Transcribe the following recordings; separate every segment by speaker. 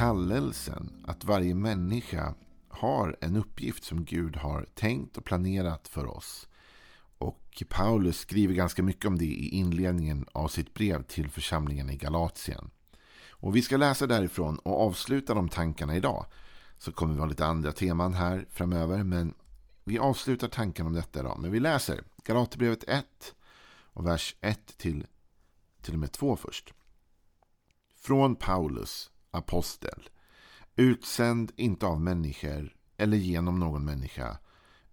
Speaker 1: kallelsen. Att varje människa har en uppgift som Gud har tänkt och planerat för oss. Och Paulus skriver ganska mycket om det i inledningen av sitt brev till församlingen i Galatien. Och vi ska läsa därifrån och avsluta de tankarna idag. Så kommer vi ha lite andra teman här framöver. Men vi avslutar tanken om detta idag. Men vi läser Galaterbrevet 1 och vers 1 till, till och med 2 först. Från Paulus, apostel, utsänd inte av människor eller genom någon människa,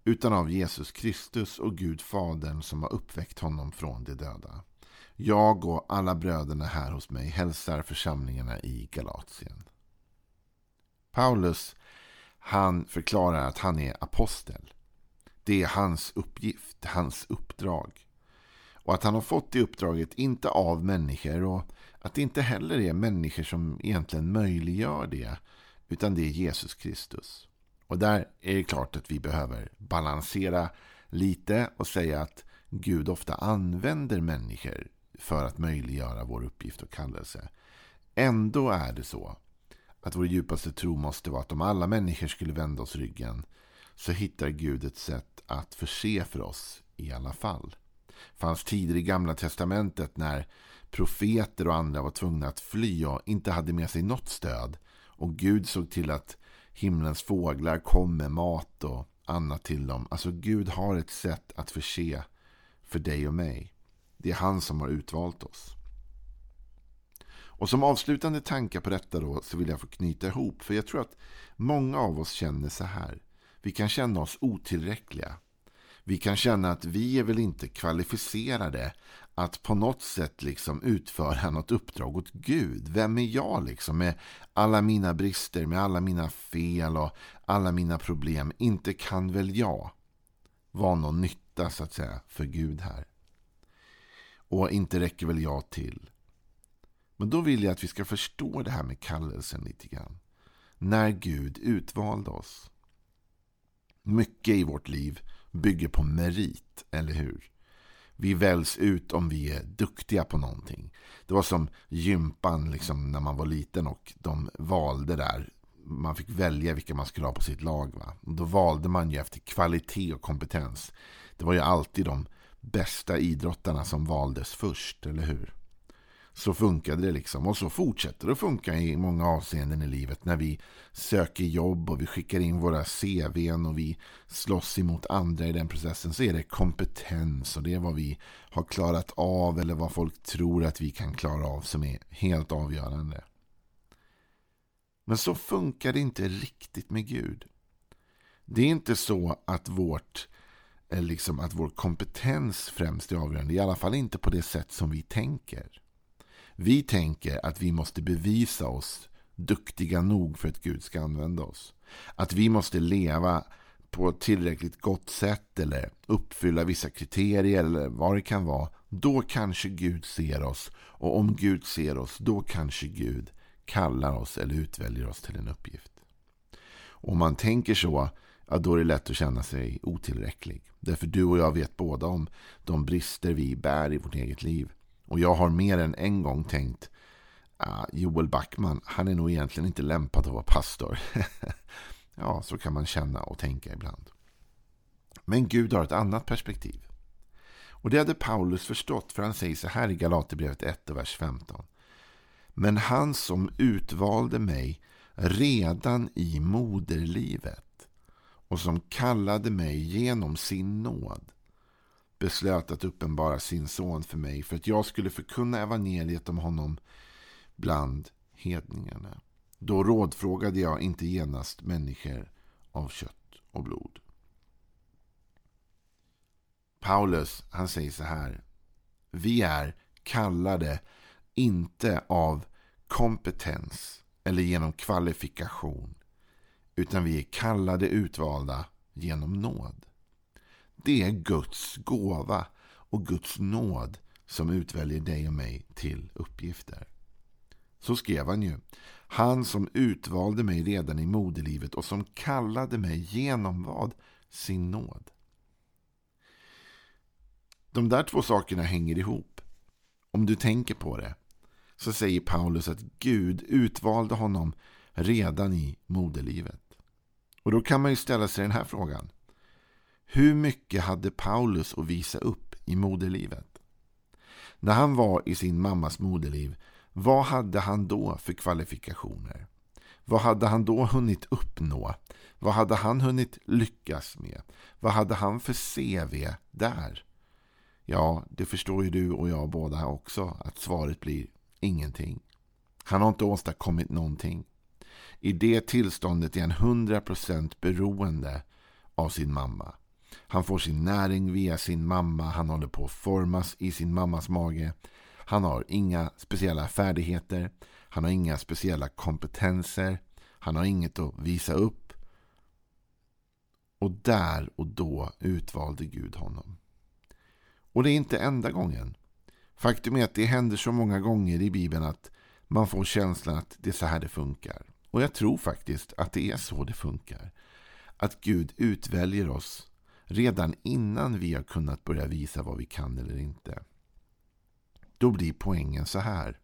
Speaker 1: utan av Jesus Kristus och Gud Fadern som har uppväckt honom från de döda. Jag och alla bröderna här hos mig hälsar församlingarna i Galatien. Paulus, han förklarar att han är apostel. Det är hans uppgift, hans uppdrag. Och att han har fått det uppdraget inte av människor och att det inte heller är människor som egentligen möjliggör det. Utan det är Jesus Kristus. Och där är det klart att vi behöver balansera lite och säga att Gud ofta använder människor för att möjliggöra vår uppgift och kallelse. Ändå är det så att vår djupaste tro måste vara att om alla människor skulle vända oss ryggen så hittar Gud ett sätt att förse för oss i alla fall. Det fanns tider i gamla testamentet när profeter och andra var tvungna att fly och inte hade med sig något stöd. Och Gud såg till att himlens fåglar kom med mat och annat till dem. Alltså Gud har ett sätt att förse för dig och mig. Det är han som har utvalt oss. Och som avslutande tankar på detta då så vill jag få knyta ihop. För jag tror att många av oss känner så här. Vi kan känna oss otillräckliga. Vi kan känna att vi är väl inte kvalificerade att på något sätt liksom utföra något uppdrag åt Gud. Vem är jag liksom med alla mina brister, med alla mina fel och alla mina problem? Inte kan väl jag vara någon nytta så att säga för Gud här. Och inte räcker väl jag till. Men då vill jag att vi ska förstå det här med kallelsen lite grann. När Gud utvalde oss. Mycket i vårt liv bygger på merit, eller hur? Vi väljs ut om vi är duktiga på någonting. Det var som gympan liksom, när man var liten och de valde där. Man fick välja vilka man skulle ha på sitt lag. Va? Då valde man ju efter kvalitet och kompetens. Det var ju alltid de bästa idrottarna som valdes först, eller hur? Så funkade det liksom. Och så fortsätter det att funka i många avseenden i livet. När vi söker jobb och vi skickar in våra CVn och vi slåss emot andra i den processen. Så är det kompetens och det är vad vi har klarat av eller vad folk tror att vi kan klara av som är helt avgörande. Men så funkar det inte riktigt med Gud. Det är inte så att vårt eh, liksom att vår kompetens främst är avgörande. I alla fall inte på det sätt som vi tänker. Vi tänker att vi måste bevisa oss duktiga nog för att Gud ska använda oss. Att vi måste leva på ett tillräckligt gott sätt eller uppfylla vissa kriterier eller vad det kan vara. Då kanske Gud ser oss. Och om Gud ser oss, då kanske Gud kallar oss eller utväljer oss till en uppgift. Och om man tänker så, ja, då är det lätt att känna sig otillräcklig. Därför du och jag vet båda om de brister vi bär i vårt eget liv. Och jag har mer än en gång tänkt ah, Joel Backman, han är nog egentligen inte lämpad att vara pastor. ja, så kan man känna och tänka ibland. Men Gud har ett annat perspektiv. Och det hade Paulus förstått, för han säger så här i Galaterbrevet 1 och vers 15. Men han som utvalde mig redan i moderlivet och som kallade mig genom sin nåd beslöt att uppenbara sin son för mig för att jag skulle förkunna evangeliet om honom bland hedningarna. Då rådfrågade jag inte genast människor av kött och blod. Paulus, han säger så här. Vi är kallade inte av kompetens eller genom kvalifikation utan vi är kallade utvalda genom nåd. Det är Guds gåva och Guds nåd som utväljer dig och mig till uppgifter. Så skrev han ju. Han som utvalde mig redan i moderlivet och som kallade mig genom vad? Sin nåd. De där två sakerna hänger ihop. Om du tänker på det så säger Paulus att Gud utvalde honom redan i moderlivet. Och då kan man ju ställa sig den här frågan. Hur mycket hade Paulus att visa upp i moderlivet? När han var i sin mammas moderliv, vad hade han då för kvalifikationer? Vad hade han då hunnit uppnå? Vad hade han hunnit lyckas med? Vad hade han för CV där? Ja, det förstår ju du och jag båda också att svaret blir ingenting. Han har inte åstadkommit någonting. I det tillståndet är han 100% beroende av sin mamma. Han får sin näring via sin mamma. Han håller på att formas i sin mammas mage. Han har inga speciella färdigheter. Han har inga speciella kompetenser. Han har inget att visa upp. Och där och då utvalde Gud honom. Och det är inte enda gången. Faktum är att det händer så många gånger i Bibeln att man får känslan att det är så här det funkar. Och jag tror faktiskt att det är så det funkar. Att Gud utväljer oss redan innan vi har kunnat börja visa vad vi kan eller inte. Då blir poängen så här.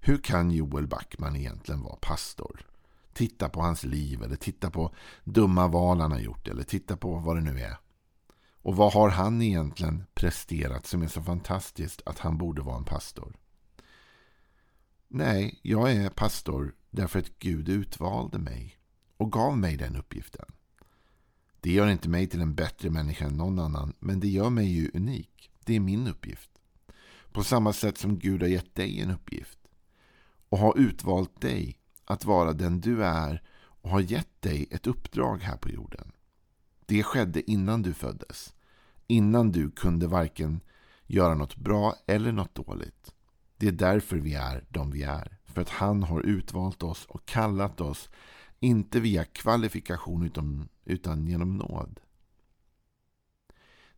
Speaker 1: Hur kan Joel Backman egentligen vara pastor? Titta på hans liv eller titta på dumma val han har gjort eller titta på vad det nu är. Och vad har han egentligen presterat som är så fantastiskt att han borde vara en pastor? Nej, jag är pastor därför att Gud utvalde mig och gav mig den uppgiften. Det gör inte mig till en bättre människa än någon annan, men det gör mig ju unik. Det är min uppgift. På samma sätt som Gud har gett dig en uppgift och har utvalt dig att vara den du är och har gett dig ett uppdrag här på jorden. Det skedde innan du föddes. Innan du kunde varken göra något bra eller något dåligt. Det är därför vi är de vi är. För att han har utvalt oss och kallat oss. Inte via kvalifikation utan, utan genom nåd.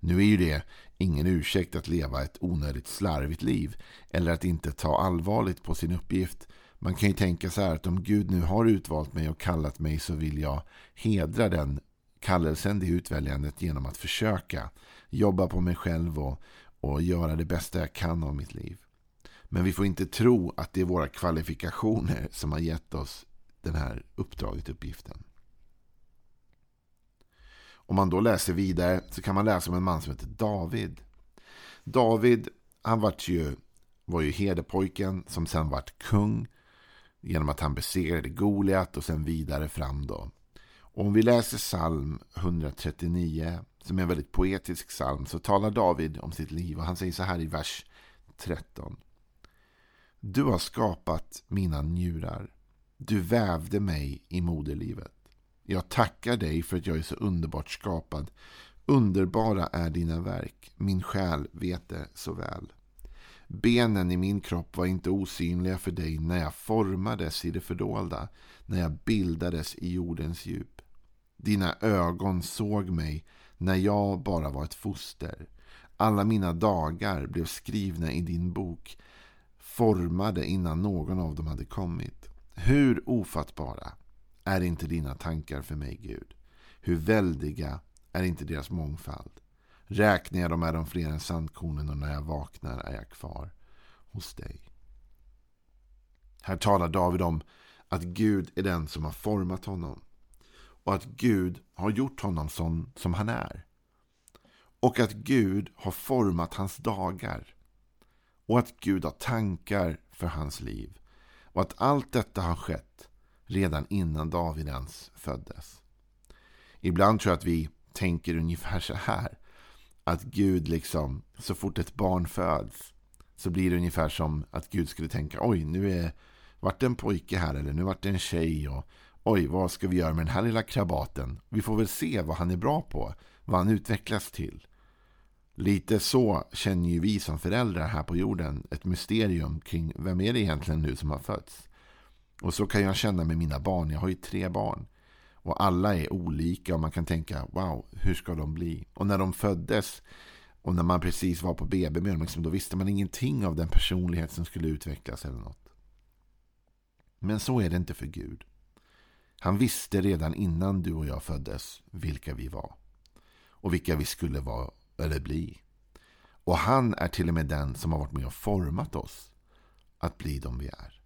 Speaker 1: Nu är ju det ingen ursäkt att leva ett onödigt slarvigt liv. Eller att inte ta allvarligt på sin uppgift. Man kan ju tänka så här att om Gud nu har utvalt mig och kallat mig så vill jag hedra den kallelsen, det utväljandet genom att försöka jobba på mig själv och, och göra det bästa jag kan av mitt liv. Men vi får inte tro att det är våra kvalifikationer som har gett oss den här uppdraget, uppgiften. Om man då läser vidare så kan man läsa om en man som heter David. David, han var ju, var ju herdepojken som sen vart kung genom att han besegrade Goliat och sen vidare fram då. Och om vi läser psalm 139 som är en väldigt poetisk psalm så talar David om sitt liv och han säger så här i vers 13. Du har skapat mina njurar. Du vävde mig i moderlivet. Jag tackar dig för att jag är så underbart skapad. Underbara är dina verk. Min själ vet det så väl. Benen i min kropp var inte osynliga för dig när jag formades i det fördolda, när jag bildades i jordens djup. Dina ögon såg mig när jag bara var ett foster. Alla mina dagar blev skrivna i din bok, formade innan någon av dem hade kommit. Hur ofattbara är inte dina tankar för mig, Gud? Hur väldiga är inte deras mångfald? Räknar jag dem är de fler än sandkornen och när jag vaknar är jag kvar hos dig. Här talar David om att Gud är den som har format honom. Och att Gud har gjort honom sån som han är. Och att Gud har format hans dagar. Och att Gud har tankar för hans liv. Och att allt detta har skett redan innan David ens föddes. Ibland tror jag att vi tänker ungefär så här. Att Gud liksom, så fort ett barn föds så blir det ungefär som att Gud skulle tänka oj, nu är vart det en pojke här eller nu vart det en tjej och oj, vad ska vi göra med den här lilla krabaten? Vi får väl se vad han är bra på, vad han utvecklas till. Lite så känner ju vi som föräldrar här på jorden ett mysterium kring vem är det egentligen nu som har fötts. Och så kan jag känna med mina barn. Jag har ju tre barn. Och alla är olika och man kan tänka, wow, hur ska de bli? Och när de föddes och när man precis var på BB med dem, liksom, då visste man ingenting av den personlighet som skulle utvecklas eller något. Men så är det inte för Gud. Han visste redan innan du och jag föddes vilka vi var. Och vilka vi skulle vara eller bli. Och han är till och med den som har varit med och format oss att bli de vi är.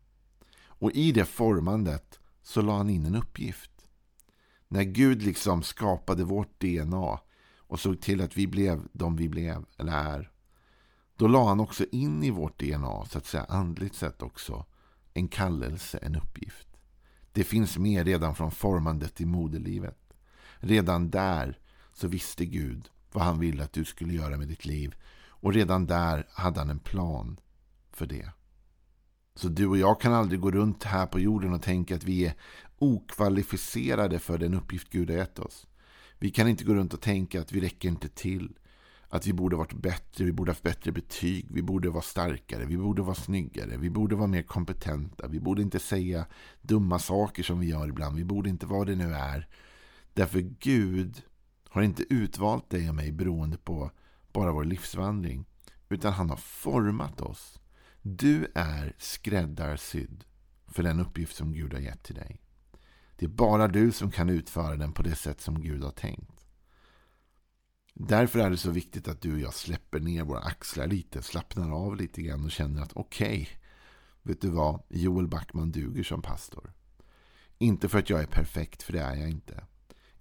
Speaker 1: Och i det formandet så la han in en uppgift. När Gud liksom skapade vårt DNA och såg till att vi blev de vi blev eller är. Då la han också in i vårt DNA, så att säga andligt sett också, en kallelse, en uppgift. Det finns med redan från formandet i moderlivet. Redan där så visste Gud vad han ville att du skulle göra med ditt liv. Och redan där hade han en plan för det. Så du och jag kan aldrig gå runt här på jorden och tänka att vi är okvalificerade för den uppgift Gud har gett oss. Vi kan inte gå runt och tänka att vi räcker inte till. Att vi borde varit bättre, vi borde haft bättre betyg, vi borde vara starkare, vi borde vara snyggare, vi borde vara mer kompetenta, vi borde inte säga dumma saker som vi gör ibland, vi borde inte vara det nu är. Därför Gud har inte utvalt dig och mig beroende på bara vår livsvandring, utan han har format oss. Du är skräddarsydd för den uppgift som Gud har gett till dig. Det är bara du som kan utföra den på det sätt som Gud har tänkt. Därför är det så viktigt att du och jag släpper ner våra axlar lite, slappnar av lite grann och känner att okej, okay, vet du vad, Joel Backman duger som pastor. Inte för att jag är perfekt, för det är jag inte.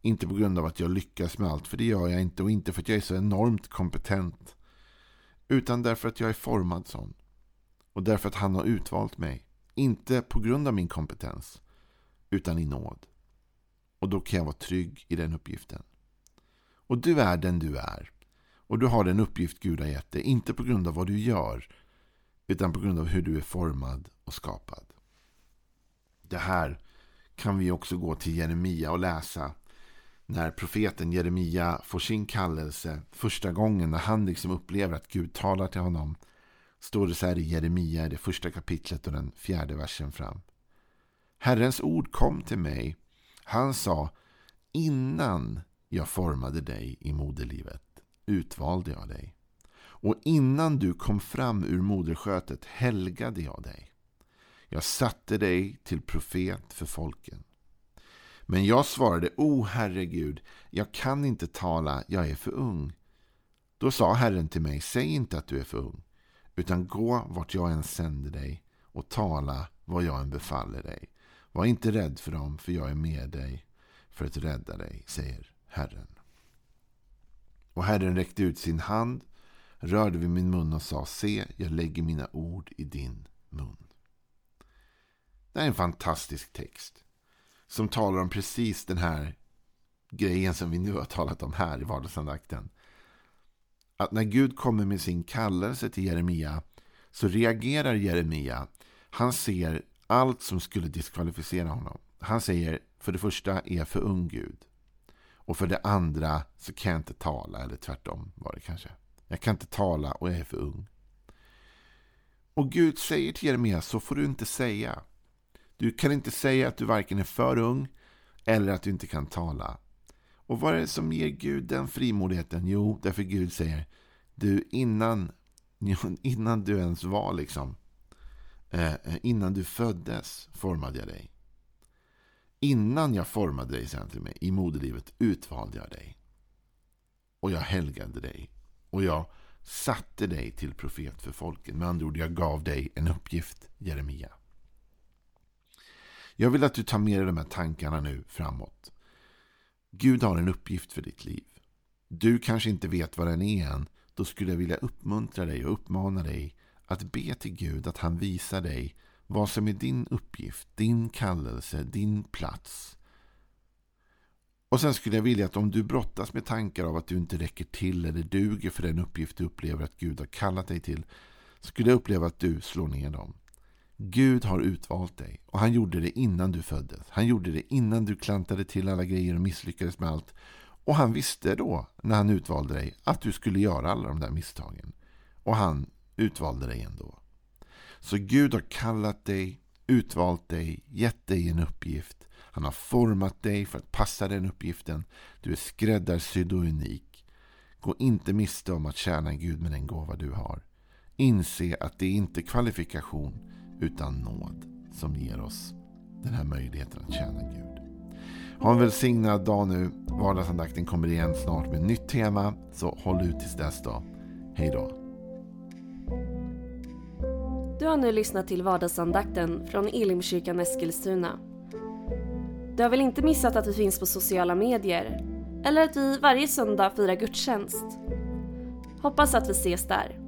Speaker 1: Inte på grund av att jag lyckas med allt, för det gör jag inte. Och inte för att jag är så enormt kompetent. Utan därför att jag är formad sån. Och därför att han har utvalt mig. Inte på grund av min kompetens utan i nåd. Och då kan jag vara trygg i den uppgiften. Och du är den du är. Och du har den uppgift Gud har gett dig. Inte på grund av vad du gör. Utan på grund av hur du är formad och skapad. Det här kan vi också gå till Jeremia och läsa. När profeten Jeremia får sin kallelse första gången. När han liksom upplever att Gud talar till honom. Står det så här i Jeremia i det första kapitlet och den fjärde versen fram. Herrens ord kom till mig. Han sa, innan jag formade dig i moderlivet utvalde jag dig. Och innan du kom fram ur moderskötet helgade jag dig. Jag satte dig till profet för folken. Men jag svarade, O herregud, jag kan inte tala, jag är för ung. Då sa Herren till mig, säg inte att du är för ung, utan gå vart jag än sänder dig och tala vad jag än befaller dig. Var inte rädd för dem, för jag är med dig för att rädda dig, säger Herren. Och Herren räckte ut sin hand, rörde vid min mun och sa, se, jag lägger mina ord i din mun. Det här är en fantastisk text som talar om precis den här grejen som vi nu har talat om här i vardagsandakten. Att när Gud kommer med sin kallelse till Jeremia så reagerar Jeremia. Han ser allt som skulle diskvalificera honom. Han säger för det första är jag för ung Gud. Och för det andra så kan jag inte tala. Eller tvärtom var det kanske. Jag kan inte tala och jag är för ung. Och Gud säger till Jeremia, så får du inte säga. Du kan inte säga att du varken är för ung eller att du inte kan tala. Och vad är det som ger Gud den frimodigheten? Jo, därför Gud säger, du innan, innan du ens var liksom eh, eh, innan du föddes formade jag dig. Innan jag formade dig, säger han till mig, i moderlivet utvalde jag dig. Och jag helgade dig. Och jag satte dig till profet för folken. Med andra ord, jag gav dig en uppgift, Jeremia. Jag vill att du tar med dig de här tankarna nu framåt. Gud har en uppgift för ditt liv. Du kanske inte vet vad den är än. Då skulle jag vilja uppmuntra dig och uppmana dig att be till Gud att han visar dig vad som är din uppgift, din kallelse, din plats. Och sen skulle jag vilja att om du brottas med tankar av att du inte räcker till eller duger för den uppgift du upplever att Gud har kallat dig till, skulle jag uppleva att du slår ner dem. Gud har utvalt dig och han gjorde det innan du föddes. Han gjorde det innan du klantade till alla grejer och misslyckades med allt. Och han visste då, när han utvalde dig, att du skulle göra alla de där misstagen. Och han utvalde dig ändå. Så Gud har kallat dig, utvalt dig, gett dig en uppgift. Han har format dig för att passa den uppgiften. Du är skräddarsydd och unik. Gå inte miste om att tjäna Gud med den gåva du har. Inse att det är inte kvalifikation utan nåd som ger oss den här möjligheten att tjäna Gud. Ha en välsignad dag nu. Vardagsandakten kommer igen snart med nytt tema. Så håll ut tills dess då. Hej då.
Speaker 2: Du har nu lyssnat till vardagsandakten från Elimkyrkan Eskilstuna. Du har väl inte missat att vi finns på sociala medier? Eller att vi varje söndag firar gudstjänst? Hoppas att vi ses där.